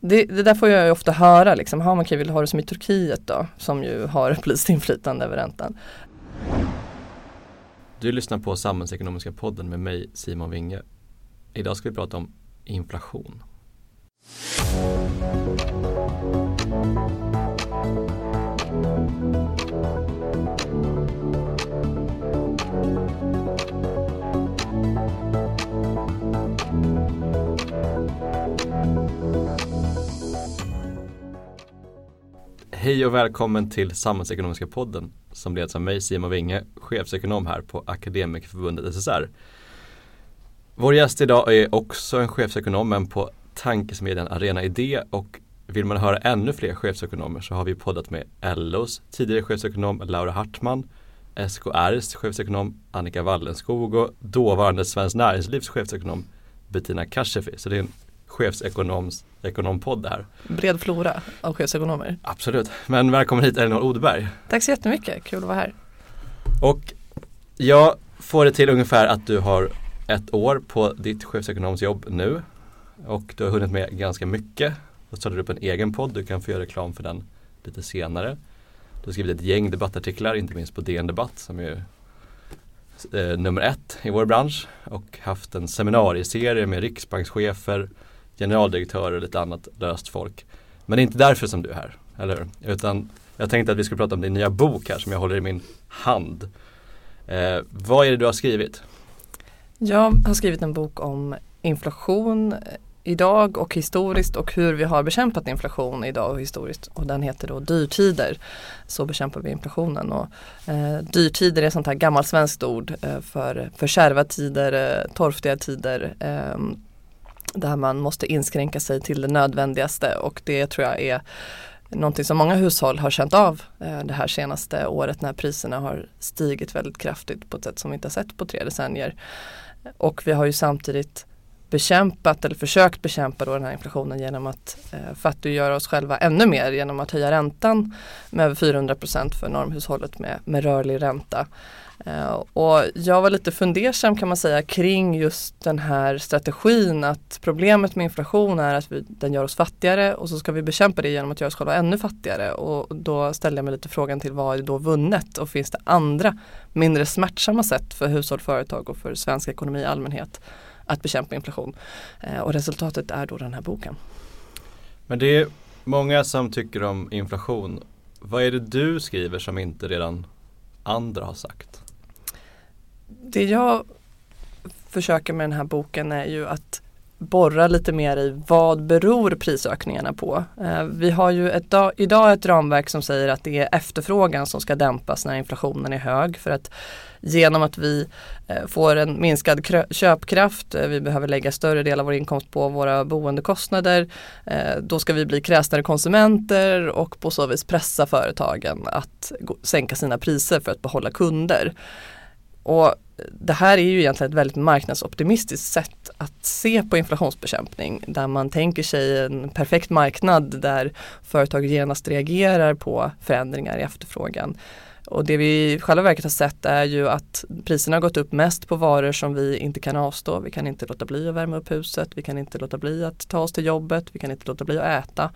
det, det, där får jag ju ofta höra, liksom, ha, man kan vill ha det som i Turkiet då, som ju har politiskt inflytande över räntan. Du lyssnar på Samhällsekonomiska podden med mig Simon Winge. Idag ska vi prata om inflation. Hej och välkommen till Samhällsekonomiska podden som leds av mig Simon Winge, chefsekonom här på Akademikerförbundet SSR. Vår gäst idag är också en chefsekonom men på tankesmedjan Arena Idé och vill man höra ännu fler chefsekonomer så har vi poddat med LOs tidigare chefsekonom Laura Hartman, SKRs chefsekonom Annika Wallenskog och dåvarande Svenskt Näringslivs chefsekonom Bettina Kashefi. Så det är en chefsekonoms ekonompodd här. Bred flora av chefsekonomer. Absolut, men välkommen hit Elinor Odeberg. Tack så jättemycket, kul att vara här. Och jag får det till ungefär att du har ett år på ditt chefsekonomsjobb nu och du har hunnit med ganska mycket. Du startade upp en egen podd, du kan få göra reklam för den lite senare. Du har skrivit ett gäng debattartiklar, inte minst på DN Debatt som är eh, nummer ett i vår bransch och haft en seminarieserie med riksbankschefer, generaldirektörer och lite annat löst folk. Men det är inte därför som du är här, eller hur? Utan jag tänkte att vi skulle prata om din nya bok här som jag håller i min hand. Eh, vad är det du har skrivit? Jag har skrivit en bok om inflation eh, idag och historiskt och hur vi har bekämpat inflation idag och historiskt. Och den heter då Dyrtider. Så bekämpar vi inflationen. Och, eh, dyrtider är ett sånt här gammalt svenskt ord eh, för, för kärva tider, eh, torftiga tider. Eh, där man måste inskränka sig till det nödvändigaste och det tror jag är någonting som många hushåll har känt av eh, det här senaste året när priserna har stigit väldigt kraftigt på ett sätt som vi inte har sett på tre decennier. Och vi har ju samtidigt bekämpat eller försökt bekämpa då den här inflationen genom att eh, fattiggöra oss själva ännu mer genom att höja räntan med över 400% för normhushållet med, med rörlig ränta. Eh, och jag var lite fundersam kan man säga kring just den här strategin att problemet med inflation är att vi, den gör oss fattigare och så ska vi bekämpa det genom att göra oss själva ännu fattigare. Och då ställde jag mig lite frågan till vad är då vunnet och finns det andra mindre smärtsamma sätt för hushåll, företag och för svensk ekonomi i allmänhet att bekämpa inflation. Eh, och resultatet är då den här boken. Men det är många som tycker om inflation. Vad är det du skriver som inte redan andra har sagt? Det jag försöker med den här boken är ju att borra lite mer i vad beror prisökningarna på? Eh, vi har ju ett, idag ett ramverk som säger att det är efterfrågan som ska dämpas när inflationen är hög för att genom att vi eh, får en minskad köpkraft, eh, vi behöver lägga större del av vår inkomst på våra boendekostnader, eh, då ska vi bli kräsnare konsumenter och på så vis pressa företagen att sänka sina priser för att behålla kunder. Och det här är ju egentligen ett väldigt marknadsoptimistiskt sätt att se på inflationsbekämpning där man tänker sig en perfekt marknad där företag genast reagerar på förändringar i efterfrågan. Och det vi i själva verket har sett är ju att priserna har gått upp mest på varor som vi inte kan avstå. Vi kan inte låta bli att värma upp huset, vi kan inte låta bli att ta oss till jobbet, vi kan inte låta bli att äta.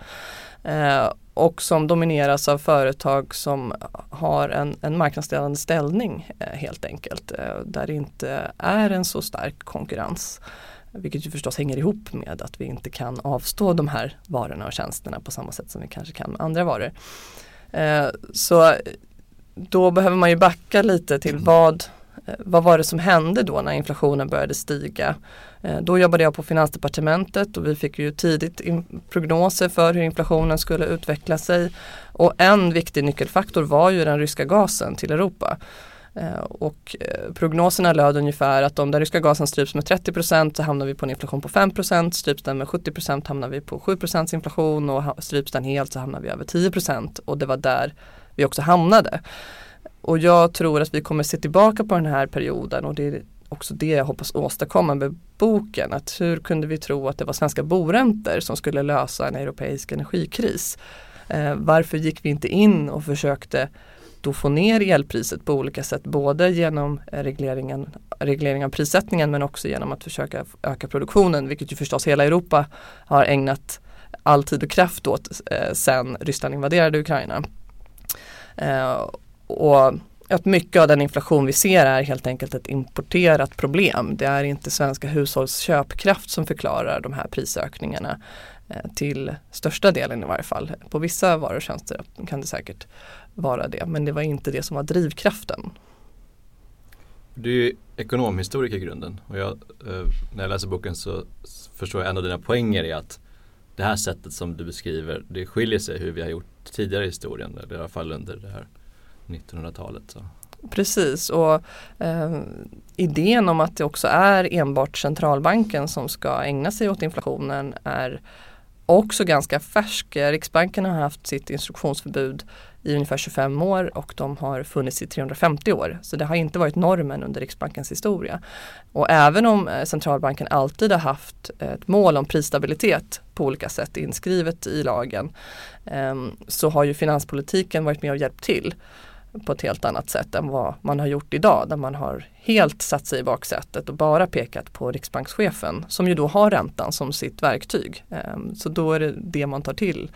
Eh, och som domineras av företag som har en, en marknadsledande ställning eh, helt enkelt. Eh, där det inte är en så stark konkurrens. Vilket ju förstås hänger ihop med att vi inte kan avstå de här varorna och tjänsterna på samma sätt som vi kanske kan med andra varor. Eh, så då behöver man ju backa lite till vad, eh, vad var det som hände då när inflationen började stiga? Eh, då jobbade jag på Finansdepartementet och vi fick ju tidigt prognoser för hur inflationen skulle utveckla sig. Och en viktig nyckelfaktor var ju den ryska gasen till Europa. Eh, och eh, prognoserna löd ungefär att om den ryska gasen stryps med 30 så hamnar vi på en inflation på 5% stryps den med 70% hamnar vi på 7% inflation och stryps den helt så hamnar vi över 10 och det var där vi också hamnade. Och jag tror att vi kommer se tillbaka på den här perioden och det är också det jag hoppas åstadkomma med boken. Att hur kunde vi tro att det var svenska boräntor som skulle lösa en europeisk energikris? Eh, varför gick vi inte in och försökte då få ner elpriset på olika sätt både genom regleringen, reglering av prissättningen men också genom att försöka öka produktionen vilket ju förstås hela Europa har ägnat all tid och kraft åt eh, sen Ryssland invaderade Ukraina. Eh, och att mycket av den inflation vi ser är helt enkelt ett importerat problem. Det är inte svenska hushålls köpkraft som förklarar de här prisökningarna eh, till största delen i varje fall. På vissa varor och tjänster kan det säkert vara det men det var inte det som var drivkraften. Du är ju ekonomhistoriker i grunden och jag, eh, när jag läser boken så förstår jag en av dina poänger är att det här sättet som du beskriver det skiljer sig hur vi har gjort tidigare i historien, eller i alla fall under det här 1900-talet. Så. Precis och eh, idén om att det också är enbart centralbanken som ska ägna sig åt inflationen är också ganska färsk. Riksbanken har haft sitt instruktionsförbud i ungefär 25 år och de har funnits i 350 år. Så det har inte varit normen under Riksbankens historia. Och även om eh, centralbanken alltid har haft ett mål om prisstabilitet på olika sätt inskrivet i lagen eh, så har ju finanspolitiken varit med och hjälpt till på ett helt annat sätt än vad man har gjort idag där man har helt satt sig i baksätet och bara pekat på riksbankschefen som ju då har räntan som sitt verktyg. Ehm, så då är det det man tar till.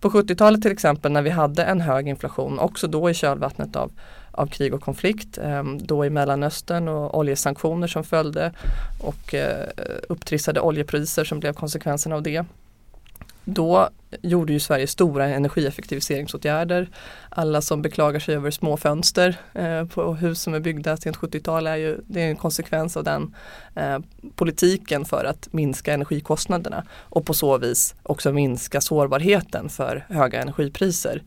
På 70-talet till exempel när vi hade en hög inflation, också då i kölvattnet av, av krig och konflikt, ehm, då i Mellanöstern och oljesanktioner som följde och eh, upptrissade oljepriser som blev konsekvensen av det. Då gjorde ju Sverige stora energieffektiviseringsåtgärder. Alla som beklagar sig över små fönster eh, på hus som är byggda sent 70-tal är ju det är en konsekvens av den eh, politiken för att minska energikostnaderna och på så vis också minska sårbarheten för höga energipriser.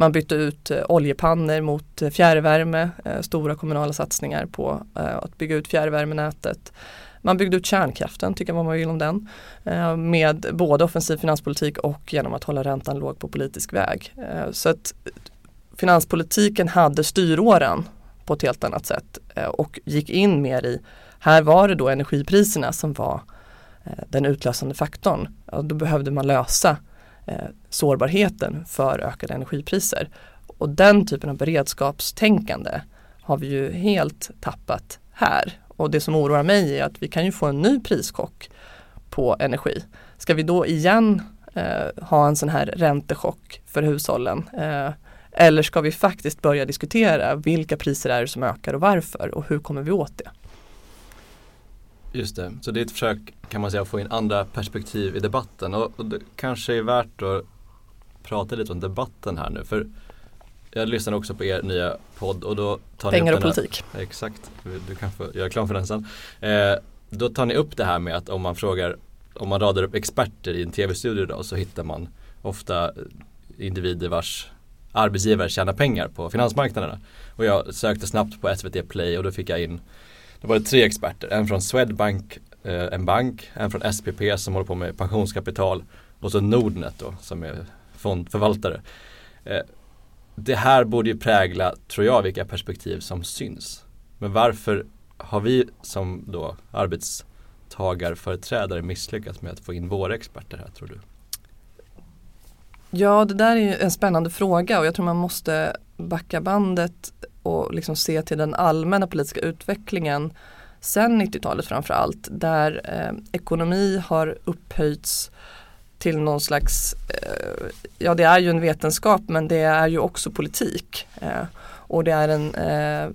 Man bytte ut eh, oljepannor mot eh, fjärrvärme, eh, stora kommunala satsningar på att bygga ut fjärrvärmenätet. Man byggde ut kärnkraften, tycker vad man vill om den, med både offensiv finanspolitik och genom att hålla räntan låg på politisk väg. Så att finanspolitiken hade styråran på ett helt annat sätt och gick in mer i, här var det då energipriserna som var den utlösande faktorn. då behövde man lösa Eh, sårbarheten för ökade energipriser. Och den typen av beredskapstänkande har vi ju helt tappat här. Och det som oroar mig är att vi kan ju få en ny prischock på energi. Ska vi då igen eh, ha en sån här räntechock för hushållen? Eh, eller ska vi faktiskt börja diskutera vilka priser är det som ökar och varför och hur kommer vi åt det? Just det, så det är ett försök kan man säga att få in andra perspektiv i debatten och, och det kanske är värt att prata lite om debatten här nu. För jag lyssnade också på er nya podd och då tar Pengar ni och politik. Här, exakt, du kan få göra reklam för den sen. Eh, då tar ni upp det här med att om man frågar, om man radar upp experter i en tv-studio då så hittar man ofta individer vars arbetsgivare tjänar pengar på finansmarknaderna. Och jag sökte snabbt på SVT Play och då fick jag in, då var det tre experter, en från Swedbank, eh, en bank, en från SPP som håller på med pensionskapital och så Nordnet då som är fondförvaltare. Eh, det här borde ju prägla, tror jag, vilka perspektiv som syns. Men varför har vi som då arbetstagarföreträdare misslyckats med att få in våra experter här tror du? Ja, det där är ju en spännande fråga och jag tror man måste backa bandet och liksom se till den allmänna politiska utvecklingen sen 90-talet framförallt, där eh, ekonomi har upphöjts till någon slags, eh, ja det är ju en vetenskap men det är ju också politik. Eh, och det är en, eh,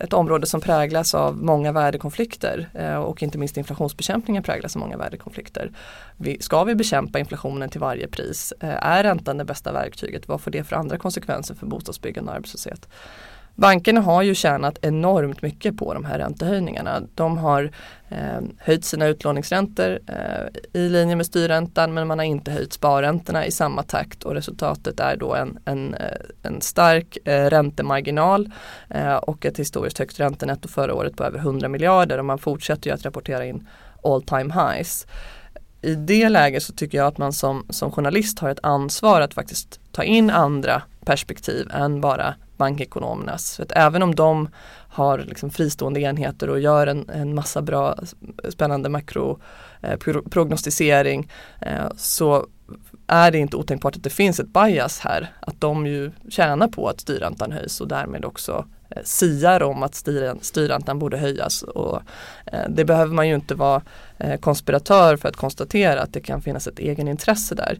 ett område som präglas av många värdekonflikter eh, och inte minst inflationsbekämpningen präglas av många värdekonflikter. ska vi bekämpa inflationen till varje pris? Eh, är räntan det bästa verktyget? Vad får det för andra konsekvenser för bostadsbyggande och arbetslöshet? Bankerna har ju tjänat enormt mycket på de här räntehöjningarna. De har eh, höjt sina utlåningsräntor eh, i linje med styrräntan men man har inte höjt sparräntorna i samma takt och resultatet är då en, en, eh, en stark eh, räntemarginal eh, och ett historiskt högt räntenetto förra året på över 100 miljarder och man fortsätter ju att rapportera in all time highs. I det läget så tycker jag att man som, som journalist har ett ansvar att faktiskt ta in andra perspektiv än bara bankekonomernas. För att även om de har liksom fristående enheter och gör en, en massa bra spännande makroprognostisering eh, eh, så är det inte otänkbart att det finns ett bias här. Att de ju tjänar på att styrräntan höjs och därmed också eh, siar om att styrräntan borde höjas. Och, eh, det behöver man ju inte vara eh, konspiratör för att konstatera att det kan finnas ett egenintresse där.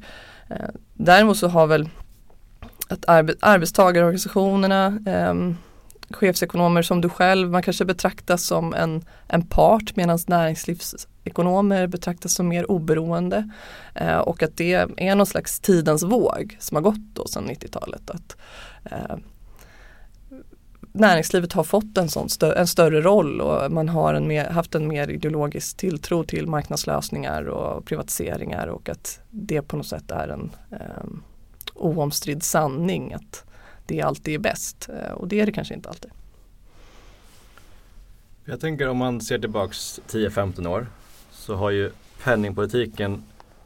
Eh, däremot så har väl att arbe arbetstagarorganisationerna eh, chefsekonomer som du själv, man kanske betraktas som en, en part medan näringslivsekonomer betraktas som mer oberoende. Eh, och att det är någon slags tidens våg som har gått då sedan 90-talet. Att eh, Näringslivet har fått en, sån stö en större roll och man har en mer, haft en mer ideologisk tilltro till marknadslösningar och privatiseringar och att det på något sätt är en eh, oomstridd sanning. att det alltid är bäst eh, och det är det kanske inte alltid. Jag tänker om man ser tillbaks 10-15 år så har ju penningpolitiken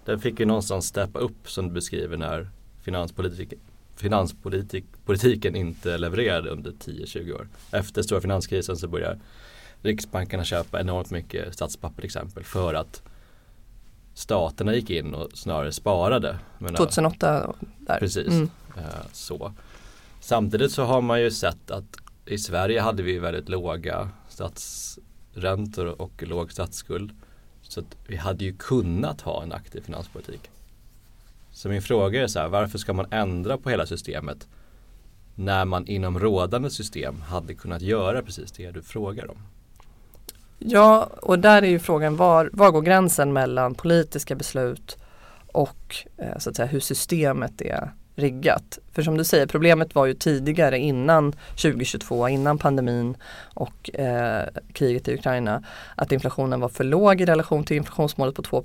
den fick ju någonstans steppa upp som du beskriver när finanspolitik, finanspolitiken inte levererade under 10-20 år. Efter stora finanskrisen så börjar Riksbankerna köpa enormt mycket statspapper till exempel för att staterna gick in och snarare sparade. 2008 där. Precis. Mm. Eh, så. Samtidigt så har man ju sett att i Sverige hade vi väldigt låga statsräntor och låg statsskuld. Så vi hade ju kunnat ha en aktiv finanspolitik. Så min fråga är så här, varför ska man ändra på hela systemet när man inom rådande system hade kunnat göra precis det du frågar om? Ja, och där är ju frågan var, var går gränsen mellan politiska beslut och eh, så att säga, hur systemet är riggat. För som du säger, problemet var ju tidigare innan 2022, innan pandemin och eh, kriget i Ukraina, att inflationen var för låg i relation till inflationsmålet på 2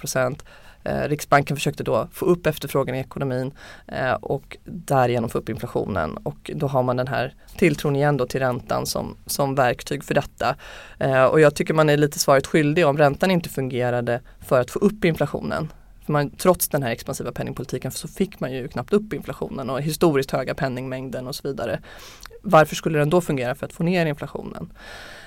Eh, Riksbanken försökte då få upp efterfrågan i ekonomin eh, och därigenom få upp inflationen och då har man den här tilltron igen då till räntan som, som verktyg för detta. Eh, och jag tycker man är lite svaret skyldig om räntan inte fungerade för att få upp inflationen för man, trots den här expansiva penningpolitiken så fick man ju knappt upp inflationen och historiskt höga penningmängden och så vidare. Varför skulle den då fungera för att få ner inflationen?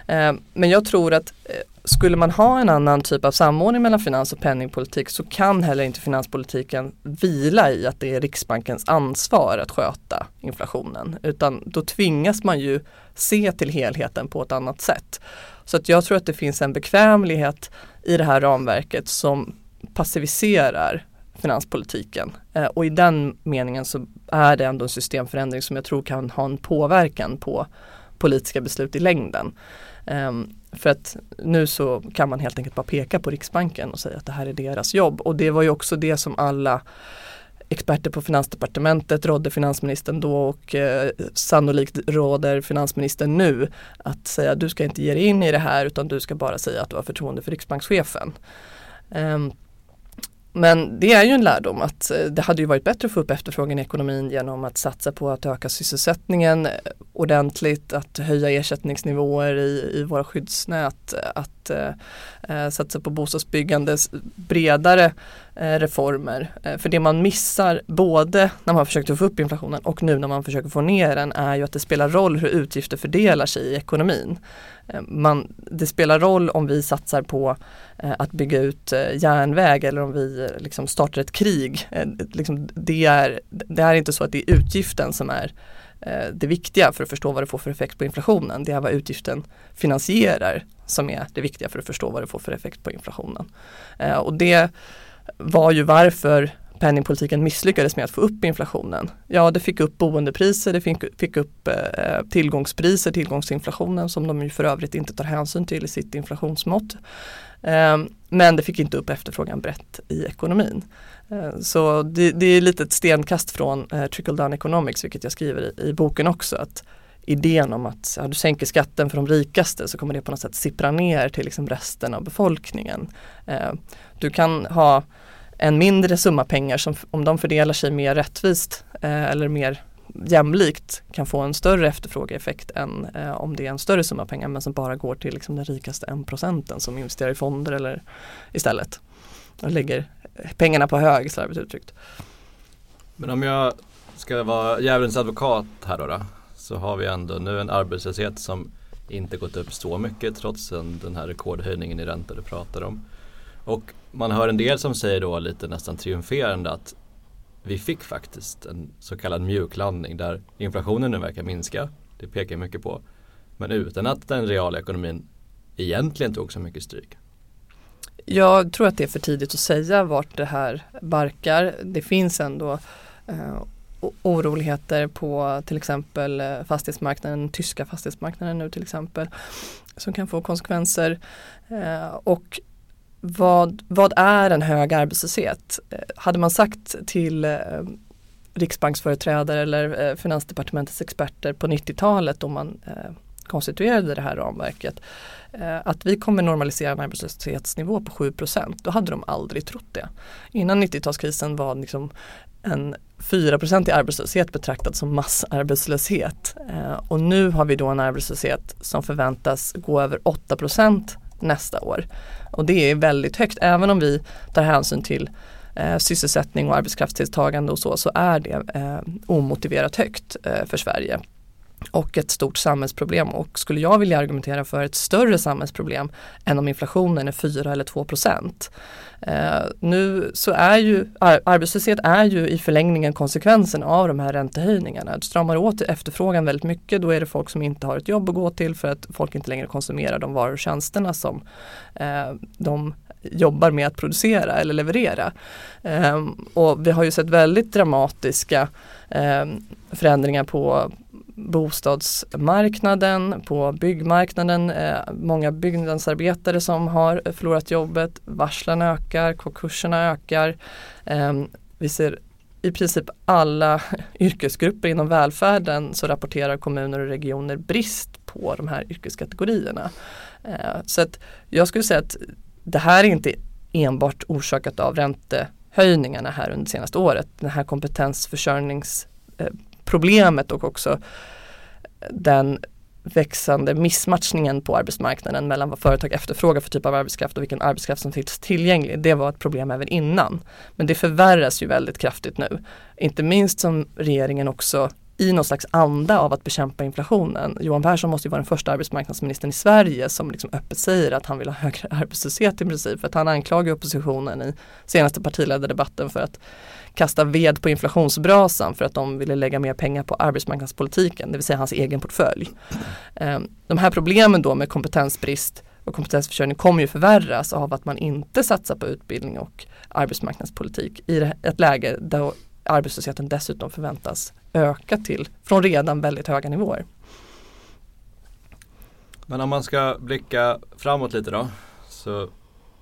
Eh, men jag tror att eh, skulle man ha en annan typ av samordning mellan finans och penningpolitik så kan heller inte finanspolitiken vila i att det är Riksbankens ansvar att sköta inflationen. Utan då tvingas man ju se till helheten på ett annat sätt. Så att jag tror att det finns en bekvämlighet i det här ramverket som passiviserar finanspolitiken. Eh, och i den meningen så är det ändå en systemförändring som jag tror kan ha en påverkan på politiska beslut i längden. Um, för att nu så kan man helt enkelt bara peka på Riksbanken och säga att det här är deras jobb. Och det var ju också det som alla experter på Finansdepartementet rådde finansministern då och eh, sannolikt råder finansministern nu att säga du ska inte ge dig in i det här utan du ska bara säga att du har förtroende för riksbankschefen. Um, men det är ju en lärdom att eh, det hade ju varit bättre att få upp efterfrågan i ekonomin genom att satsa på att öka sysselsättningen eh, ordentligt, att höja ersättningsnivåer i, i våra skyddsnät, eh, att eh, eh satsa på bostadsbyggande, bredare eh, reformer. Eh, för det man missar både när man försöker få upp inflationen och nu när man försöker få ner den är ju att det spelar roll hur utgifter fördelar sig i ekonomin. Eh, man, det spelar roll om vi satsar på eh, att bygga ut eh, järnväg eller om vi eh, liksom startar ett krig. Eh, liksom det, är, det är inte så att det är utgiften som är Eh, det viktiga för att förstå vad det får för effekt på inflationen. Det är vad utgiften finansierar som är det viktiga för att förstå vad det får för effekt på inflationen. Eh, och det var ju varför penningpolitiken misslyckades med att få upp inflationen. Ja, det fick upp boendepriser, det fick, fick upp eh, tillgångspriser, tillgångsinflationen som de ju för övrigt inte tar hänsyn till i sitt inflationsmått. Eh, men det fick inte upp efterfrågan brett i ekonomin. Eh, så det, det, är lite ett stenkast från eh, trickle down economics, vilket jag skriver i, i boken också. att idén om att ja, du sänker skatten för de rikaste så kommer det på något sätt sippra ner till liksom resten av befolkningen. Eh, du kan ha en mindre summa pengar som om de fördelar sig mer rättvist eh, eller mer jämlikt kan få en större efterfrågeeffekt än eh, om det är en större summa pengar men som bara går till liksom den rikaste en procenten som investerar i fonder eller istället. Och lägger pengarna på hög slarvigt uttryckt. Men om jag ska vara djävulens advokat här då, då så har vi ändå nu en arbetslöshet som inte gått upp så mycket trots den här rekordhöjningen i ränta du pratar om. Och man hör en del som säger då lite nästan triumferande att vi fick faktiskt en så kallad mjuklandning där inflationen nu verkar minska. Det pekar mycket på. Men utan att den reala ekonomin egentligen tog så mycket stryk. Jag tror att det är för tidigt att säga vart det här barkar. Det finns ändå eh, oroligheter på till exempel eh, fastighetsmarknaden, tyska fastighetsmarknaden nu till exempel, som kan få konsekvenser. Eh, och vad, vad är en hög arbetslöshet? Eh, hade man sagt till eh, riksbanksföreträdare eller eh, finansdepartementets experter på 90-talet då man eh, konstituerade det här ramverket eh, att vi kommer normalisera en arbetslöshetsnivå på 7 procent. Då hade de aldrig trott det. Innan 90-talskrisen var liksom en 4 i arbetslöshet betraktad som massarbetslöshet. Eh, och nu har vi då en arbetslöshet som förväntas gå över 8% nästa år. Och det är väldigt högt, även om vi tar hänsyn till eh, sysselsättning och arbetskraftstilltagande och så, så är det eh, omotiverat högt eh, för Sverige och ett stort samhällsproblem och skulle jag vilja argumentera för ett större samhällsproblem än om inflationen är 4 eller 2 procent. Eh, nu så är ju arbetslöshet är ju i förlängningen konsekvensen av de här räntehöjningarna. Du stramar åt efterfrågan väldigt mycket då är det folk som inte har ett jobb att gå till för att folk inte längre konsumerar de varor och tjänsterna som eh, de jobbar med att producera eller leverera. Eh, och vi har ju sett väldigt dramatiska eh, förändringar på bostadsmarknaden, på byggmarknaden. Eh, många byggnadsarbetare som har förlorat jobbet. Varslen ökar, konkurserna ökar. Ehm, vi ser i princip alla yrkesgrupper inom välfärden så rapporterar kommuner och regioner brist på de här yrkeskategorierna. Eh, så att jag skulle säga att det här är inte enbart orsakat av räntehöjningarna här under det senaste året. Den här kompetensförsörjnings eh, problemet och också den växande missmatchningen på arbetsmarknaden mellan vad företag efterfrågar för typ av arbetskraft och vilken arbetskraft som finns tillgänglig. Det var ett problem även innan. Men det förvärras ju väldigt kraftigt nu. Inte minst som regeringen också i någon slags anda av att bekämpa inflationen. Johan Persson måste ju vara den första arbetsmarknadsministern i Sverige som liksom öppet säger att han vill ha högre arbetslöshet i princip. För att han anklagar oppositionen i senaste partiledardebatten för att kasta ved på inflationsbrasan för att de ville lägga mer pengar på arbetsmarknadspolitiken, det vill säga hans egen portfölj. Ehm, de här problemen då med kompetensbrist och kompetensförsörjning kommer ju förvärras av att man inte satsar på utbildning och arbetsmarknadspolitik i ett läge där arbetslösheten dessutom förväntas öka till från redan väldigt höga nivåer. Men om man ska blicka framåt lite då så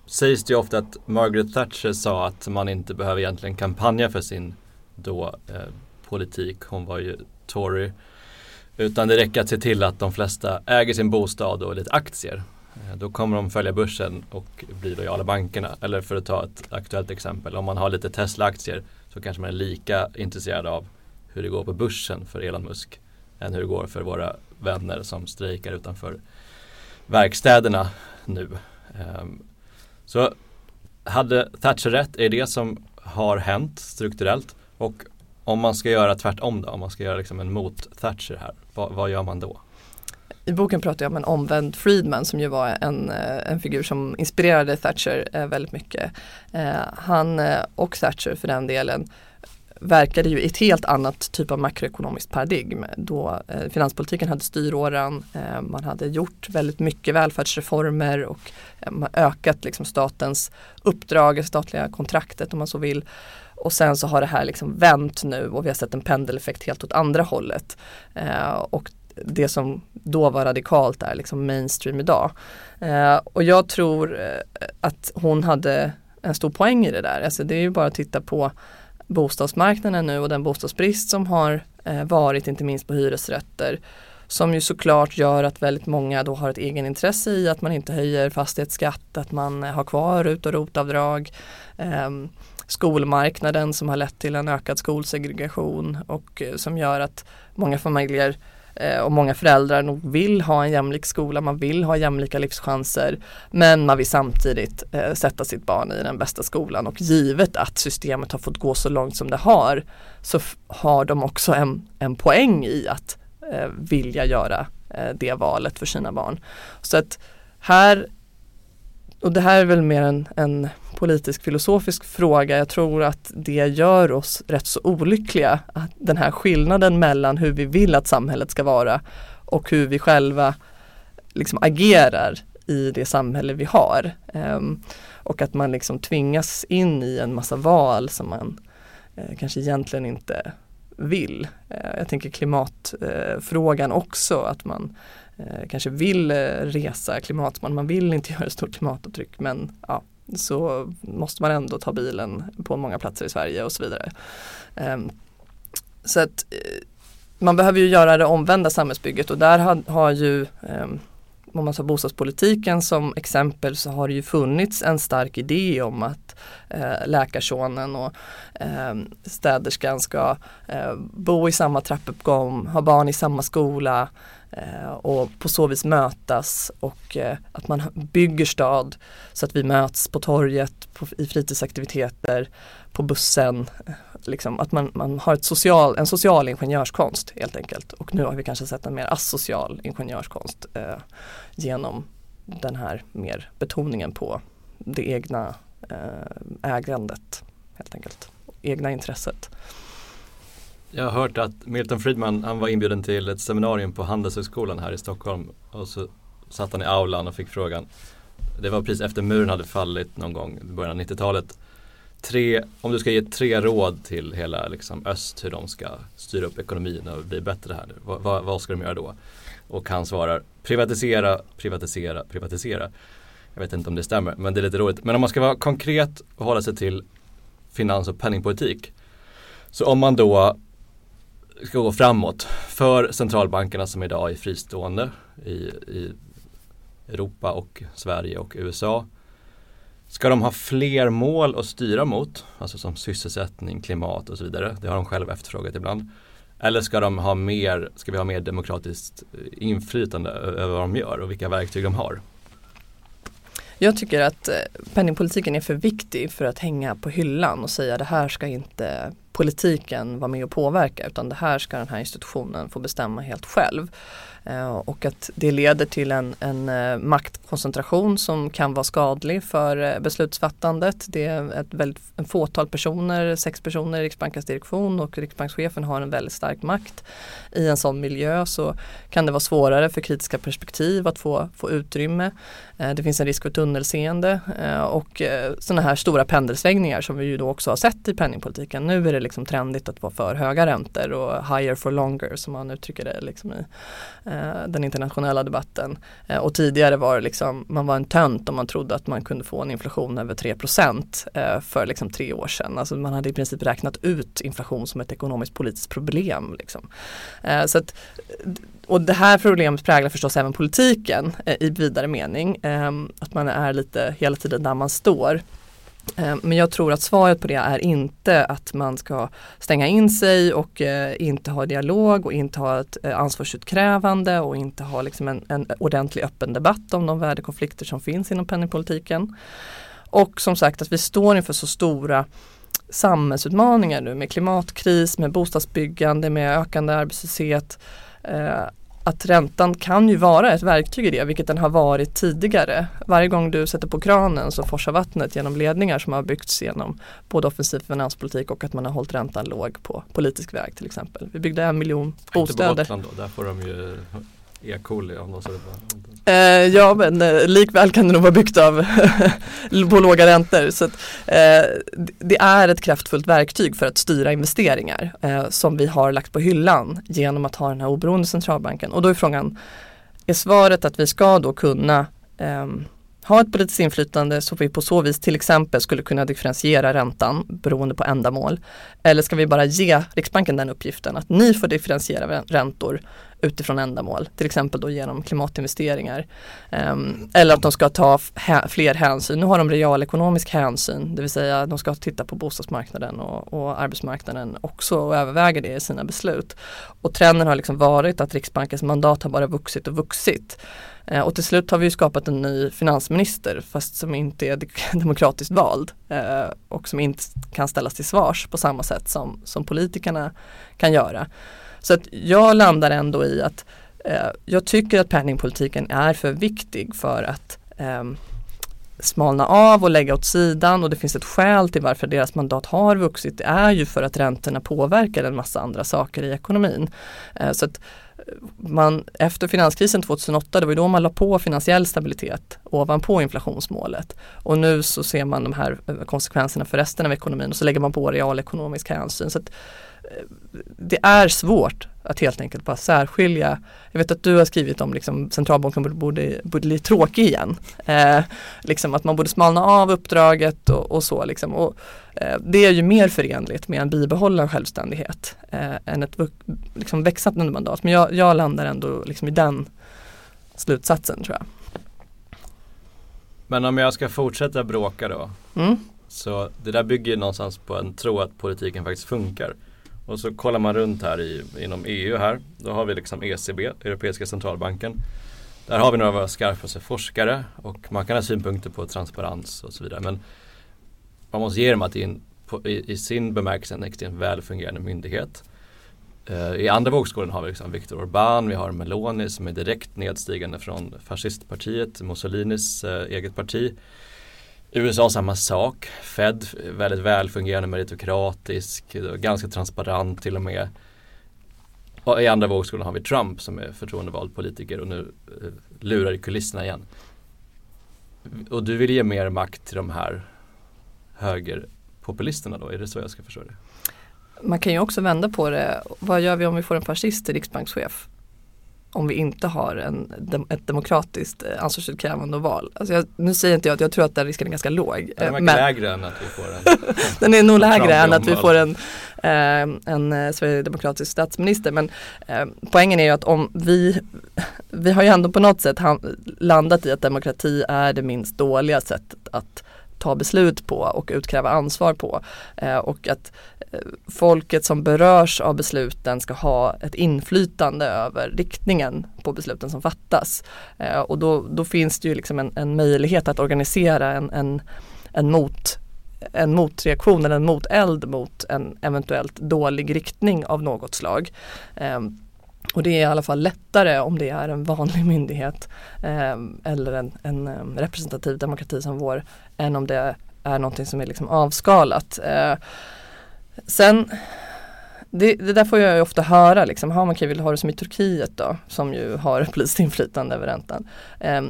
sägs det ju ofta att Margaret Thatcher sa att man inte behöver egentligen kampanja för sin då eh, politik. Hon var ju Tory. Utan det räcker att se till att de flesta äger sin bostad och lite aktier. Eh, då kommer de följa börsen och bli lojala bankerna. Eller för att ta ett aktuellt exempel, om man har lite Tesla-aktier så kanske man är lika intresserad av hur det går på börsen för Elon Musk än hur det går för våra vänner som strejkar utanför verkstäderna nu. Ehm, så hade Thatcher rätt? Är det som har hänt strukturellt? Och om man ska göra tvärtom då, om man ska göra liksom en mot-Thatcher här, vad, vad, gör man då? I boken pratar jag om en omvänd Friedman som ju var en, eh, en figur som inspirerade Thatcher eh, väldigt mycket. Eh, han och Thatcher för den delen verkade ju i ett helt annat typ av makroekonomiskt paradigm. Då finanspolitiken hade styråran, man hade gjort väldigt mycket välfärdsreformer och ökat liksom statens uppdrag, statliga kontraktet om man så vill. Och sen så har det här liksom vänt nu och vi har sett en pendeleffekt helt åt andra hållet. Eh, och det som då var radikalt är liksom mainstream idag. Eh, och jag tror eh, att hon hade en stor poäng i det där. Alltså det är ju bara att titta på bostadsmarknaden nu och den bostadsbrist som har eh, varit inte minst på hyresrätter som ju såklart gör att väldigt många då har ett egenintresse i att man inte höjer fastighetsskatt, att man har kvar ut och rotavdrag. Eh, skolmarknaden som har lett till en ökad skolsegregation och eh, som gör att många familjer Eh, Eh, och många föräldrar nog vill ha en jämlik skola, man vill ha jämlika livschanser men man vill samtidigt eh, sätta sitt barn i den bästa skolan och givet att systemet har fått gå så långt som det har så har de också en, en poäng i att eh, vilja göra eh, det valet för sina barn. Så att här och det här är väl mer en, en politisk filosofisk fråga. Jag tror att det gör oss rätt så olyckliga. Att den här skillnaden mellan hur vi vill att samhället ska vara och hur vi själva liksom agerar i det samhälle vi har. Um, och att man liksom tvingas in i en massa val som man uh, kanske egentligen inte vill. Uh, jag tänker klimatfrågan uh, också, att man Eh, kanske vill eh, resa klimatsmart, man vill inte göra ett stort klimatavtryck men ja, så måste man ändå ta bilen på många platser i Sverige och så vidare. Ehm, så att eh, man behöver ju göra det omvända samhällsbygget och där har, har ju ehm, om man tar bostadspolitiken som exempel så har det ju funnits en stark idé om att eh, läkarsonen och eh, städerskan ska eh, bo i samma trappuppgång, ha barn i samma skola Eh, och på så vis mötas och eh, att man bygger stad så att vi möts på torget, på, i fritidsaktiviteter, på bussen eh, liksom, att man, man har ett social, en social ingenjörskonst helt enkelt. Och nu har vi kanske sett en mer asocial ingenjörskonst eh, genom den här mer betoningen på det egna eh, ägandet helt enkelt. Egna intresset. Jag har hört att Milton Friedman han var inbjuden till ett seminarium på Handelshögskolan här i Stockholm och så satt han i aulan och fick frågan Det var precis efter muren hade fallit någon gång i början av 90-talet tre, om du ska ge tre råd till hela liksom, öst hur de ska styra upp ekonomin och bli bättre här, vad, vad, vad ska de göra då? Och han svarar privatisera, privatisera, privatisera. Jag vet inte om det stämmer men det är lite roligt. Men om man ska vara konkret och hålla sig till finans och penningpolitik. Så om man då ska gå framåt för centralbankerna som idag är fristående i, i Europa och Sverige och USA Ska de ha fler mål att styra mot, alltså som sysselsättning, klimat och så vidare. Det har de själva efterfrågat ibland. Eller ska, de ha mer, ska vi ha mer demokratiskt inflytande över vad de gör och vilka verktyg de har? Jag tycker att eh, penningpolitiken är för viktig för att hänga på hyllan och säga det här ska inte politiken vara med och påverka utan det här ska den här institutionen få bestämma helt själv. Eh, och att det leder till en, en eh, maktkoncentration som kan vara skadlig för eh, beslutsfattandet. Det är ett väldigt, en fåtal personer, sex personer i Riksbankens direktion och Riksbankschefen har en väldigt stark makt. I en sån miljö så kan det vara svårare för kritiska perspektiv att få, få utrymme. Det finns en risk för tunnelseende och sådana här stora pendelsvängningar som vi ju då också har sett i penningpolitiken. Nu är det liksom trendigt att vara för höga räntor och higher for longer som man uttrycker det liksom i Eh, den internationella debatten. Eh, och tidigare var det liksom, man var en tönt om man trodde att man kunde få en inflation över 3% eh, för liksom tre år sedan. Alltså man hade i princip räknat ut inflation som ett ekonomiskt politiskt problem. Liksom. så att, och det här problemet präglar förstås även politiken i vidare mening. att man är lite hela tiden där man står. Eh, men jag tror att svaret på det är inte att man ska stänga in sig och eh, inte ha dialog och inte ha ett eh, ansvarsutkrävande och inte ha liksom en, en ordentlig öppen debatt om de värdekonflikter som finns inom penningpolitiken. Och som sagt att vi står inför så stora samhällsutmaningar nu med klimatkris, med bostadsbyggande, med ökande arbetslöshet att räntan kan ju vara ett verktyg i det, vilket den har varit tidigare. Varje gång du sätter på kranen så forsar vattnet genom ledningar som har byggts genom både offensiv finanspolitik och att man har hållit räntan låg på politisk väg till exempel. Vi byggde en miljon bostäder. Inte på Gotland då, där får de ju E. coli om de eh, Ja men eh, likväl kan det nog vara byggt av på låga räntor. Så att, eh, det är ett kraftfullt verktyg för att styra investeringar eh, som vi har lagt på hyllan genom att ha den här oberoende centralbanken. Och då är frågan, är svaret att vi ska då kunna ehm, ha ett politiskt inflytande så vi på så vis till exempel skulle kunna differentiera räntan beroende på ändamål. Eller ska vi bara ge Riksbanken den uppgiften att ni får differentiera räntor utifrån ändamål, till exempel då genom klimatinvesteringar. Um, eller att de ska ta fler hänsyn. Nu har de realekonomisk hänsyn, det vill säga de ska titta på bostadsmarknaden och, och arbetsmarknaden också och överväga det i sina beslut. Och trenden har liksom varit att Riksbankens mandat har bara vuxit och vuxit. Eh, och till slut har vi skapat en ny finansminister fast som inte är demokratiskt vald eh, och som inte kan ställas till svars på samma sätt som, som politikerna kan göra. Så att jag landar ändå i att eh, jag tycker att penningpolitiken är för viktig för att eh, smalna av och lägga åt sidan och det finns ett skäl till varför deras mandat har vuxit. Det är ju för att räntorna påverkar en massa andra saker i ekonomin. Eh, så att man, efter finanskrisen 2008, det var ju då man la på finansiell stabilitet ovanpå inflationsmålet. Och nu så ser man de här eh, konsekvenserna för resten av ekonomin och så lägger man på realekonomisk hänsyn. Så att, eh, det är svårt att helt enkelt bara särskilja. Jag vet att du har skrivit om liksom centralbanken borde, borde, bli tråkig igen. Eh, liksom att man borde smalna av uppdraget och, och så. Liksom. Och, eh, det är ju mer förenligt med en bibehållen självständighet eh, än ett liksom, växande mandat. Men jag, jag landar ändå liksom i den slutsatsen tror jag. Men om jag ska fortsätta bråka då. Mm. Så det där bygger någonstans på en tro att politiken faktiskt funkar. Och så kollar man runt här i, inom EU här. Då har vi liksom ECB, Europeiska centralbanken. Där har vi några av våra skarpaste forskare och man kan ha synpunkter på transparens och så vidare. Men man måste ge dem att det är en, på, i, i, sin bemärkelse en extremt välfungerande myndighet. Uh, I andra vågskålen har vi liksom Viktor Orbán, vi har Meloni som är direkt nedstigande från fascistpartiet, Mussolinis uh, eget parti. USA samma sak. Fed väldigt välfungerande meritokratisk, ganska transparent till och med. Och i andra vågskolan har vi Trump som är förtroendevald politiker och nu eh, lurar i kulisserna igen. Och du vill ge mer makt till de här högerpopulisterna då? Är det så jag ska förstå det? Man kan ju också vända på det. Vad gör vi om vi får en fascist riksbankschef? Om vi inte har en, ett demokratiskt eh, ansvarsutkrävande och val. Alltså jag, nu säger inte jag att jag tror att den risken är ganska låg. Den är men, lägre än att vi får en Den är nog lägre än att vi får en, eh, en eh, sverigedemokratisk statsminister. Men eh, poängen är ju att om vi, vi har ju ändå på något sätt landat i att demokrati är det minst dåliga sättet att ta beslut på och utkräva ansvar på. Eh, och att eh, folket som berörs av besluten ska ha ett inflytande över riktningen på besluten som fattas. Eh, och då, då finns det ju liksom en, en möjlighet att organisera en, en, en mot en motreaktion eller en moteld mot en eventuellt dålig riktning av något slag. Ehm, och det är i alla fall lättare om det är en vanlig myndighet eh, eller en, en, eh, representativ demokrati som vår än om det är någonting som är liksom avskalat. Eh, sen det, det, där får jag ju ofta höra, liksom, ha, man kan ha det som i Turkiet då, som ju har politiskt inflytande över räntan. Eh,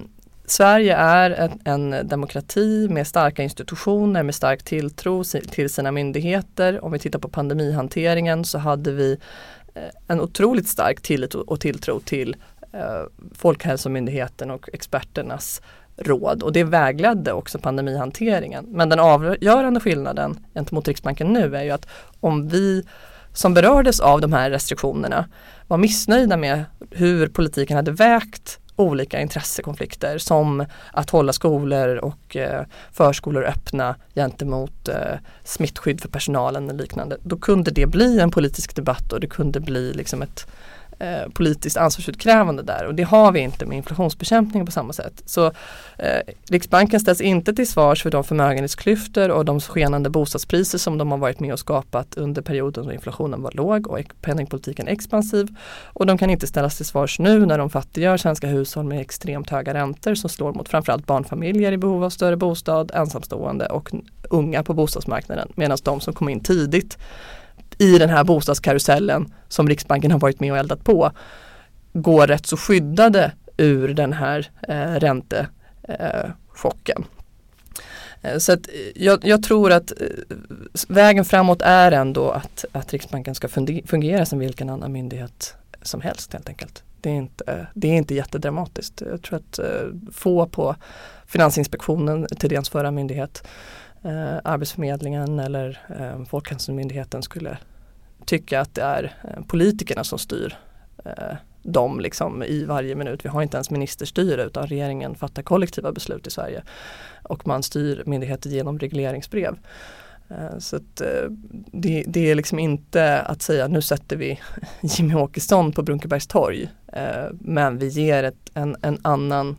Sverige är en, en, demokrati med starka institutioner, med stark tilltro till sina myndigheter. Om vi tittar på pandemihanteringen så hade vi en otroligt stark tillit och tilltro till eh, Folkhälsomyndigheten och experternas råd och det vägledde också pandemihanteringen. Men den avgörande skillnaden gentemot Riksbanken nu är ju att om vi som berördes av de här restriktionerna var missnöjda med hur politiken hade vägt olika intressekonflikter som att hålla skolor och eh, förskolor öppna gentemot eh, smittskydd för personalen och liknande. Då kunde det bli en politisk debatt och det kunde bli liksom ett eh, politiskt ansvarsutkrävande där och det har vi inte med inflationsbekämpning på samma sätt. Så eh, Riksbanken ställs inte till svars för de förmögenhetsklyftor och de skenande bostadspriser som de har varit med och skapat under perioden då inflationen var låg och penningpolitiken expansiv. Och de kan inte ställas till svars nu när de fattiggör svenska hushåll med extremt höga räntor som slår mot framförallt barnfamiljer i behov av större bostad, ensamstående och unga på bostadsmarknaden. Medan de som kom in tidigt i den här bostadskarusellen som Riksbanken har varit med och eldat på går rätt så skyddade ur den här eh, räntechocken. Eh, eh, så att eh, jag, jag, tror att eh, vägen framåt är ändå att, att Riksbanken ska fungera som vilken annan myndighet som helst helt enkelt. Det är inte, det är inte jättedramatiskt. Jag tror att eh, få på Finansinspektionen, Thedéens förra myndighet, eh, Arbetsförmedlingen eller eh, Folkhälsomyndigheten skulle tycka att det är eh, politikerna som styr eh, dem liksom i varje minut. Vi har inte ens ministerstyre utan regeringen fattar kollektiva beslut i Sverige. Och man styr myndigheter genom regleringsbrev. Eh, så att, eh, det, det, är liksom inte att säga nu sätter vi Jimmy Åkesson på Brunkebergs torg. Eh, men vi ger ett, en, en annan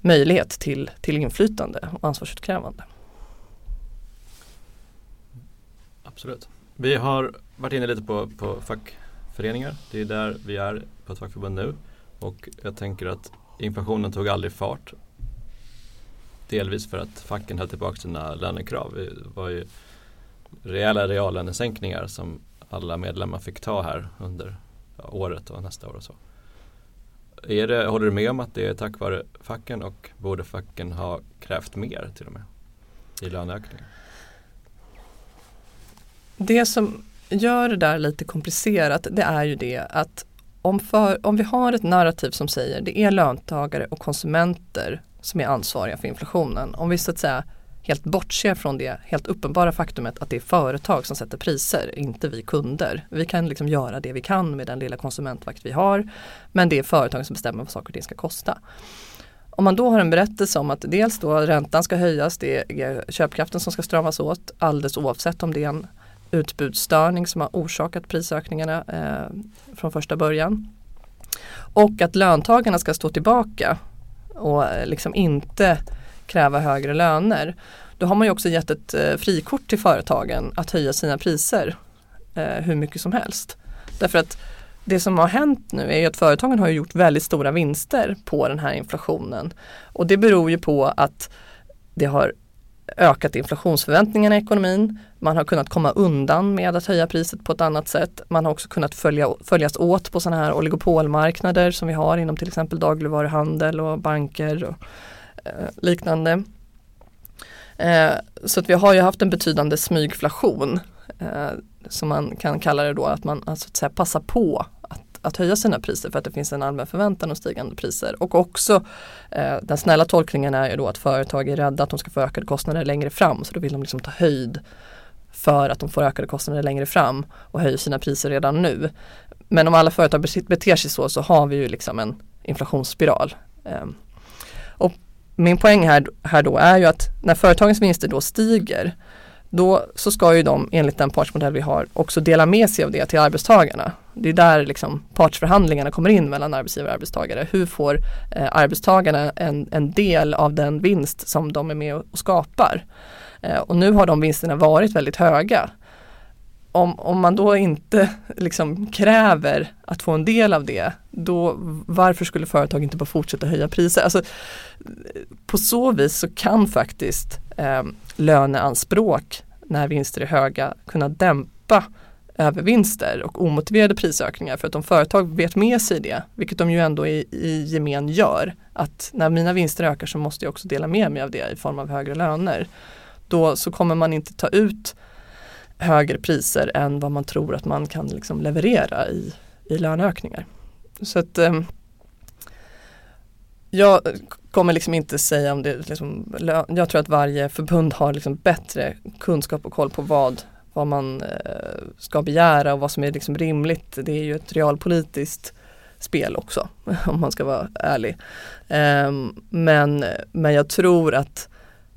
möjlighet till, till inflytande och ansvarsutkrävande. Absolut. Vi har varit inne lite på, på fackföreningar. Det är där vi är på ett fackförbund nu. Och jag tänker att inflationen tog aldrig fart. delvis för att facken höll tillbaka sina lönekrav. Det var ju rejäla reallönesänkningar som alla medlemmar fick ta här under året och nästa år och så. Är det, håller du med om att det är tack vare facken och borde facken ha krävt mer till och med i löneökningar? Det som gör det där lite komplicerat det är ju det att om, för, om vi har ett narrativ som säger det är löntagare och konsumenter som är ansvariga för inflationen. Om vi så att säga helt bortser från det helt uppenbara faktumet att det är företag som sätter priser, inte vi kunder. Vi kan liksom göra det vi kan med den lilla konsumentvakt vi har. Men det är företagen som bestämmer vad saker och ting ska kosta. Om man då har en berättelse om att dels då räntan ska höjas, det är köpkraften som ska stramas åt alldeles oavsett om det är en utbudsstörning som har orsakat prisökningarna eh, från första början. Och att löntagarna ska stå tillbaka och eh, liksom inte kräva högre löner. Då har man ju också gett ett eh, frikort till företagen att höja sina priser eh, hur mycket som helst. Därför att det som har hänt nu är ju att företagen har gjort väldigt stora vinster på den här inflationen. Och det beror ju på att det har ökat inflationsförväntningarna i ekonomin. Man har kunnat komma undan med att höja priset på ett annat sätt. Man har också kunnat följa, följas åt på sådana här oligopolmarknader som vi har inom till exempel dagligvaruhandel och banker och eh, liknande. Eh, så att vi har ju haft en betydande smygflation eh, som man kan kalla det då att man alltså, att säga, passar på att höja sina priser för att det finns en allmän förväntan om stigande priser. Och också eh, den snälla tolkningen är ju då att företag är rädda att de ska få ökade kostnader längre fram så då vill de liksom ta höjd för att de får ökade kostnader längre fram och höjer sina priser redan nu. Men om alla företag beter sig så så har vi ju liksom en inflationsspiral. Eh, och min poäng här, här då är ju att när företagens vinster då stiger då så ska ju de enligt den partsmodell vi har också dela med sig av det till arbetstagarna. Det är där liksom partsförhandlingarna kommer in mellan arbetsgivare och arbetstagare. Hur får eh, arbetstagarna en, en del av den vinst som de är med och skapar? Eh, och nu har de vinsterna varit väldigt höga. Om, om man då inte liksom kräver att få en del av det, då varför skulle företag inte bara fortsätta höja priser? Alltså, på så vis så kan faktiskt eh, löneanspråk när vinster är höga kunna dämpa övervinster och omotiverade prisökningar för att om företag vet med sig det, vilket de ju ändå i, i gemen gör, att när mina vinster ökar så måste jag också dela med mig av det i form av högre löner. Då så kommer man inte ta ut högre priser än vad man tror att man kan liksom leverera i, i löneökningar. Så att eh, jag kommer liksom inte säga om det, liksom, jag tror att varje förbund har liksom bättre kunskap och koll på vad, vad man eh, ska begära och vad som är liksom rimligt. Det är ju ett realpolitiskt spel också om man ska vara ärlig. Eh, men, men jag tror att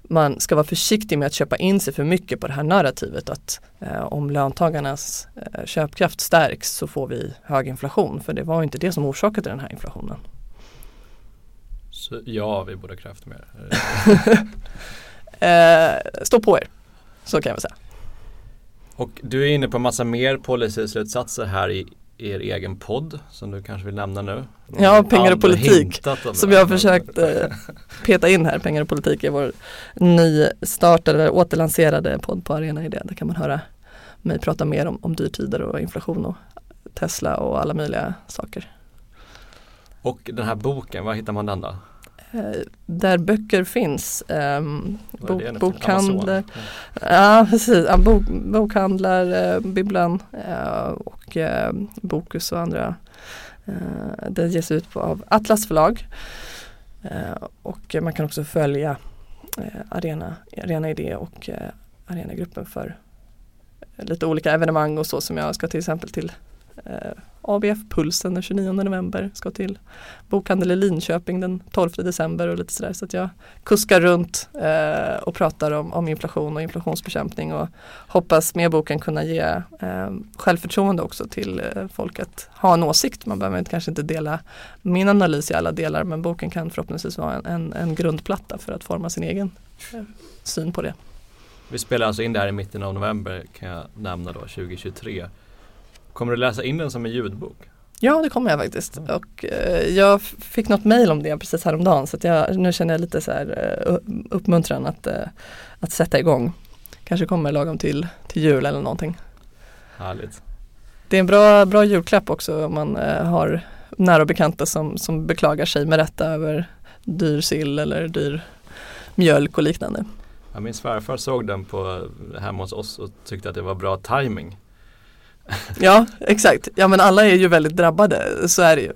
man ska vara försiktig med att köpa in sig för mycket på det här narrativet att eh, om löntagarnas eh, köpkraft stärks så får vi hög inflation. För det var inte det som orsakade den här inflationen. Så ja, vi borde ha krävt mer. eh, stå på er, så kan jag väl säga. Och du är inne på massa mer policyslutsatser här i er egen podd som du kanske vill nämna nu? Ja, pengar och politik som jag har försökt eh, peta in här. Pengar och politik är vår nystartade, återlanserade podd på Arena Idé. Där kan man höra mig prata mer om, om dyrtider och inflation och Tesla och alla möjliga saker. Och den här boken, var hittar man den då? Eh, där böcker finns. Um, bok, bokhandlar, ja, precis, ja, bok, bokhandlar, eh, bibblan eh, och eh, Bokus och andra. Eh, det ges ut på, av Atlas förlag. Eh, och man kan också följa eh, Arena, Arena Idé och eh, Arenagruppen för lite olika evenemang och så som jag ska till exempel till ABF Pulsen den 29 november, ska till bokhandel i Linköping den 12 december och lite sådär. Så att jag kuskar runt eh, och pratar om, om, inflation och inflationsbekämpning och hoppas med boken kunna ge eh, självförtroende också till eh, folk att ha en åsikt. Man behöver kanske inte dela min analys i alla delar men boken kan förhoppningsvis vara en, en, en grundplatta för att forma sin egen eh, syn på det. Vi spelar alltså in det här i mitten av november kan jag nämna då, 2023. Kommer du läsa in den som en ljudbok? Ja det kommer jag faktiskt och eh, jag fick något mail om det precis häromdagen så jag, nu känner jag lite så här uh, uppmuntran att, uh, att sätta igång. Kanske kommer lagom till, till jul eller någonting. Härligt. Det är en bra, bra julklapp också om man uh, har nära och bekanta som, som beklagar sig med rätta över dyr sill eller dyr mjölk och liknande. Ja, min svärfar såg den på hemma hos oss och tyckte att det var bra timing. Ja exakt, ja men alla är ju väldigt drabbade, så är det ju.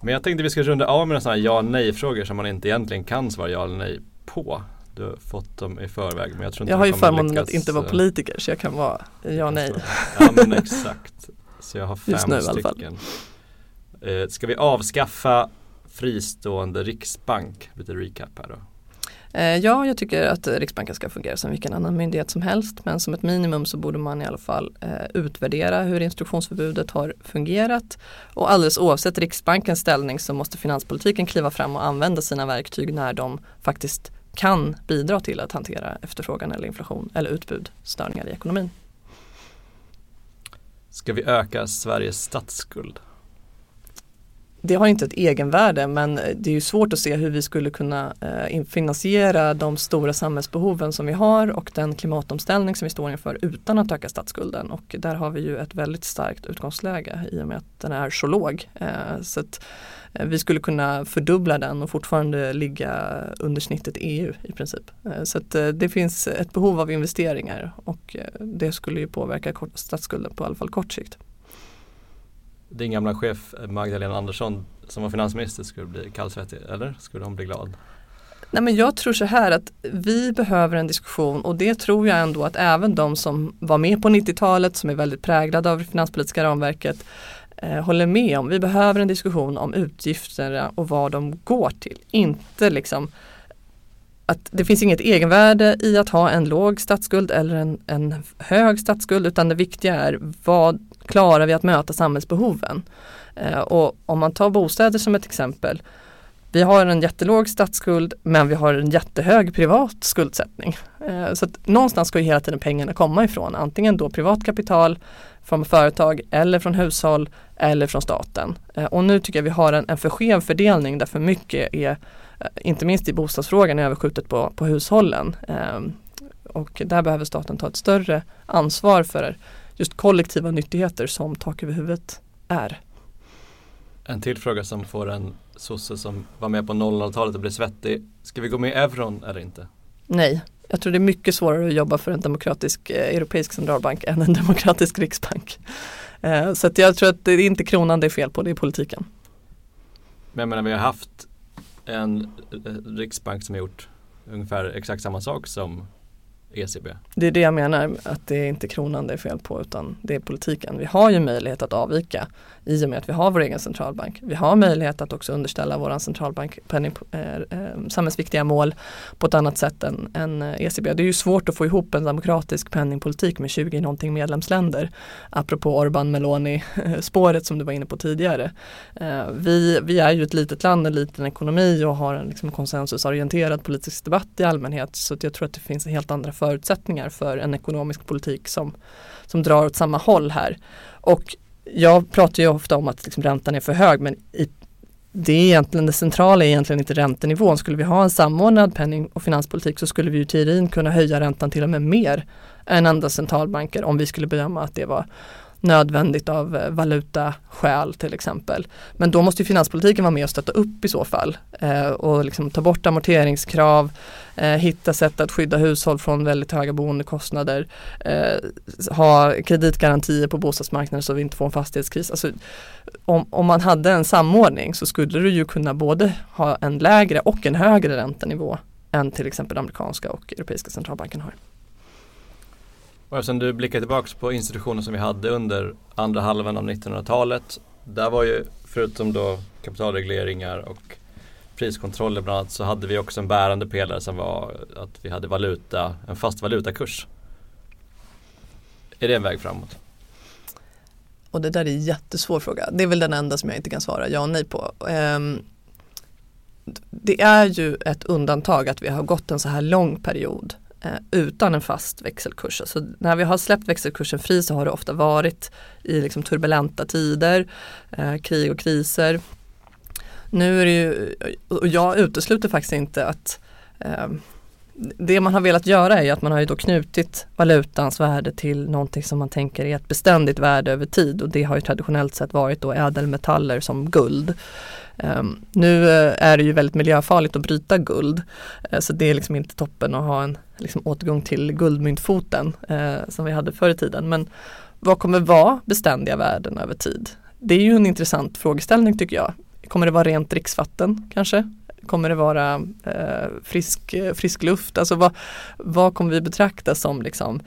Men jag tänkte vi ska runda av med sådana här ja nej frågor som man inte egentligen kan svara ja eller nej på. Du har fått dem i förväg men jag tror inte Jag har ju förmånen att inte vara eh, politiker så jag kan vara ja nej. Ja men exakt. Så jag har fem Just nu i alla fall. stycken. Eh, ska vi avskaffa fristående riksbank? Lite recap här då. Eh, ja, jag tycker att Riksbanken ska fungera som vilken annan myndighet som helst men som ett minimum så borde man i alla fall eh, utvärdera hur instruktionsförbudet har fungerat och alldeles oavsett Riksbankens ställning så måste finanspolitiken kliva fram och använda sina verktyg när de faktiskt kan bidra till att hantera efterfrågan eller inflation eller utbudstörningar i ekonomin. Ska vi öka Sveriges statsskuld? Det har inte ett egenvärde men det är ju svårt att se hur vi skulle kunna eh, finansiera de stora samhällsbehoven som vi har och den klimatomställning som vi står inför utan att öka statsskulden och där har vi ju ett väldigt starkt utgångsläge i och med att den är så låg. Eh, så att eh, vi skulle kunna fördubbla den och fortfarande ligga under snittet EU i princip. Eh, så att eh, det finns ett behov av investeringar och eh, det skulle ju påverka statsskulden på i alla fall kort sikt. Din gamla chef Magdalena Andersson som var finansminister skulle bli kallsvettig, eller? Skulle hon bli glad? Nej men jag tror så här att vi behöver en diskussion och det tror jag ändå att även de som var med på 90-talet som är väldigt präglade av det finanspolitiska ramverket eh, håller med om. Vi behöver en diskussion om utgifterna och vad de går till. Inte liksom att det finns inget egenvärde i att ha en låg statsskuld eller en, en hög statsskuld utan det viktiga är vad klarar vi att möta samhällsbehoven. Eh, och om man tar bostäder som ett exempel. Vi har en jättelåg statsskuld men vi har en jättehög privat skuldsättning. Eh, så att någonstans ska ju hela tiden pengarna komma ifrån. Antingen då privat kapital från företag eller från hushåll eller från staten. Eh, och nu tycker jag vi har en, en för skev fördelning där för mycket är, eh, inte minst i bostadsfrågan, är överskjutet på, på hushållen. Eh, och där behöver staten ta ett större ansvar för just kollektiva nyttigheter som tak över huvudet är. En till fråga som får en sosse som var med på 00-talet och blev svettig. Ska vi gå med i euron eller inte? Nej, jag tror det är mycket svårare att jobba för en demokratisk eh, europeisk centralbank än en demokratisk riksbank. Eh, så jag tror att det är inte kronan det är fel på, det är politiken. Men jag menar vi har haft en eh, riksbank som har gjort ungefär exakt samma sak som ECB. Det är det jag menar, att det är inte kronan det är fel på utan det är politiken. Vi har ju möjlighet att avvika i och med att vi har vår egen centralbank. Vi har möjlighet att också underställa vår centralbank penning, eh, eh samhällsviktiga mål på ett annat sätt än, än eh, ECB. Det är ju svårt att få ihop en demokratisk penningpolitik med 20 någonting medlemsländer. Apropå Orban Meloni spåret som du var inne på tidigare. Eh, vi, vi är ju ett litet land, en liten ekonomi och har en liksom, konsensusorienterad politisk debatt i allmänhet. Så att jag tror att det finns helt andra förutsättningar för en ekonomisk politik som, som drar åt samma håll här. Och jag pratar ju ofta om att liksom räntan är för hög men i, det är egentligen det centrala är egentligen inte räntenivån. Skulle vi ha en samordnad penning och finanspolitik så skulle vi ju i teorin kunna höja räntan till och med mer än andra centralbanker om vi skulle bedöma att det var nödvändigt av eh, valutaskäl till exempel. Men då måste ju finanspolitiken vara med och stötta upp i så fall eh, och liksom ta bort amorteringskrav, eh, hitta sätt att skydda hushåll från väldigt höga boendekostnader, eh, ha kreditgarantier på bostadsmarknaden så vi inte får en fastighetskris. Alltså, om, om man hade en samordning så skulle du ju kunna både ha en lägre och en högre räntenivå än till exempel amerikanska och europeiska centralbanken har. Och eftersom du blickar tillbaka på institutioner som vi hade under andra halvan av 1900-talet. Där var ju förutom då kapitalregleringar och priskontroller bland annat så hade vi också en bärande pelare som var att vi hade valuta, en fast valutakurs. Är det en väg framåt? Och det där är en jättesvår fråga. Det är väl den enda som jag inte kan svara ja och nej på. Ehm, det är ju ett undantag att vi har gått en så här lång period Eh, utan en fast växelkurs. Så när vi har släppt växelkursen fri så har det ofta varit i liksom turbulenta tider, eh, krig och kriser. Nu är det ju, och jag utesluter faktiskt inte att eh, det man har velat göra är att man har ju då knutit valutans värde till någonting som man tänker är ett beständigt värde över tid och det har ju traditionellt sett varit då ädelmetaller som guld. Ehm, nu eh, är det ju väldigt miljöfarligt att bryta guld eh, så det är liksom inte toppen att ha en liksom, återgång till guldmyntfoten eh, som vi hade förr i tiden. Men vad kommer vara beständiga värden över tid? Det är ju en intressant frågeställning tycker jag. Kommer det vara rent dricksvatten kanske? Kommer det vara eh, frisk, frisk luft? Alltså vad, vad kommer vi betrakta som liksom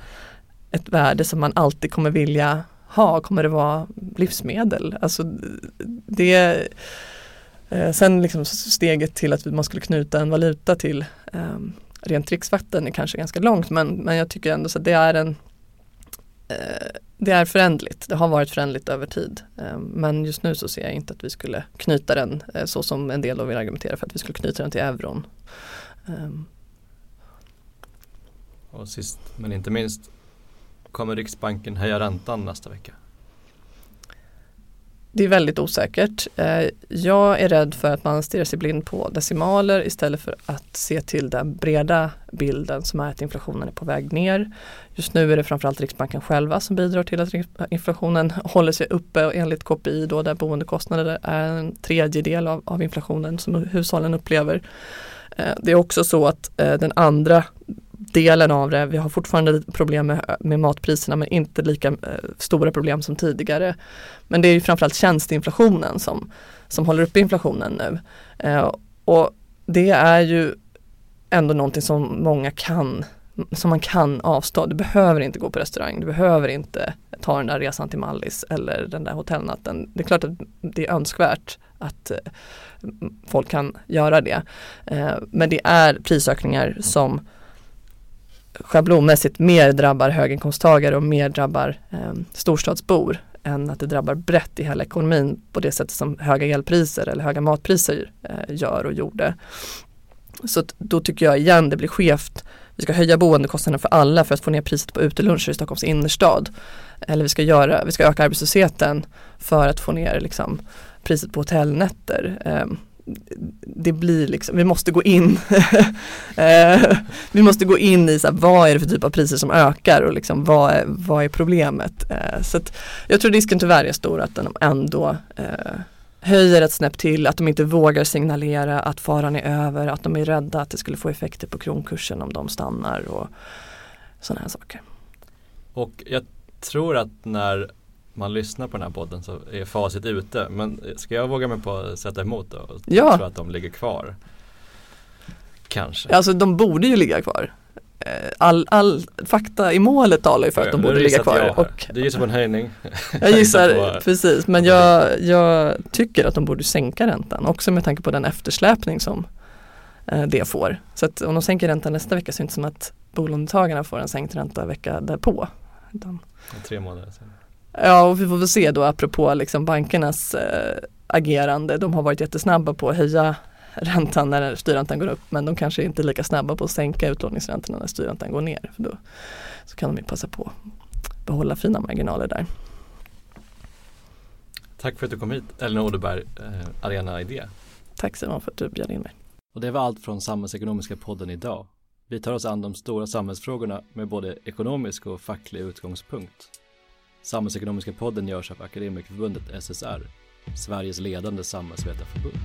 ett värde som man alltid kommer vilja ha? Kommer det vara livsmedel? Alltså det Eh, sen liksom steget till att man skulle knyta en valuta till eh, rent dricksvatten är kanske ganska långt men, men jag tycker ändå så att det är en eh, det är förändligt. Det har varit förändligt över tid. Eh, men just nu så ser jag inte att vi skulle knyta den eh, så som en del av vill argumentera för att vi skulle knyta den till euron. Ehm. Och sist men inte minst, kommer Riksbanken höja räntan nästa vecka? Det är väldigt osäkert. Eh, jag är rädd för att man stirrar sig blind på decimaler istället för att se till den breda bilden som är att inflationen är på väg ner. Just nu är det framförallt Riksbanken själva som bidrar till att inflationen håller sig uppe och enligt KPI då där boendekostnader är en tredjedel av, av inflationen som hushållen upplever. Eh, det är också så att eh, den andra delen av det. Vi har fortfarande problem med, med matpriserna men inte lika eh, stora problem som tidigare. Men det är ju framförallt tjänsteinflationen som, som håller uppe inflationen nu. Eh, och det är ju ändå någonting som många kan som man kan avstå. Du behöver inte gå på restaurang, du behöver inte ta den där resan till Mallis eller den där hotellnatten. Det är klart att det är önskvärt att eh, folk kan göra det. Eh, men det är prisökningar som schablonmässigt mer drabbar höginkomsttagare och mer drabbar eh, storstadsbor än att det drabbar brett i hela ekonomin på det sättet som höga elpriser eller höga matpriser eh, gör och gjorde. Så då tycker jag igen det blir skevt. Vi ska höja boendekostnaderna för alla för att få ner priset på uteluncher i Stockholms innerstad. Eller vi ska, göra, vi ska öka arbetslösheten för att få ner liksom, priset på hotellnätter. Eh, det blir liksom, vi måste gå in eh, Vi måste gå in i så här, vad är det för typ av priser som ökar och liksom vad är, vad är problemet. Eh, så att jag tror risken tyvärr är stor att de ändå eh, höjer ett snäpp till, att de inte vågar signalera att faran är över, att de är rädda att det skulle få effekter på kronkursen om de stannar och sådana här saker. Och jag tror att när man lyssnar på den här podden så är facit ute. Men ska jag våga mig på att sätta emot då? Och ja. tro att de ligger kvar? Kanske. Alltså de borde ju ligga kvar. Eh, all, all fakta i målet talar ju för att de borde ligga kvar. Och, du gissar på en höjning? Jag gissar, på, precis, men jag, jag tycker att de borde sänka räntan också med tanke på den eftersläpning som eh, det får. Så att om de sänker räntan nästa vecka så är det inte som att bolånetagarna får en sänkt ränta vecka därpå. Utan, tre månader sen. Ja, och vi får väl se då apropå liksom bankernas eh, agerande. De har varit jättesnabba på att höja räntan när styrräntan går upp men de kanske inte är lika snabba på att sänka utlåningsräntorna när styrräntan går ner. För då så kan de ju passa på att behålla fina marginaler där. Tack för att du kom hit Elinor Odeberg, eh, Arena Idé. Tack Simon för att du bjöd in mig. Och det var allt från Samhällsekonomiska podden idag. Vi tar oss an de stora samhällsfrågorna med både ekonomisk och facklig utgångspunkt. Samhällsekonomiska podden görs av Akademikerförbundet SSR, Sveriges ledande samhällsvetarförbund.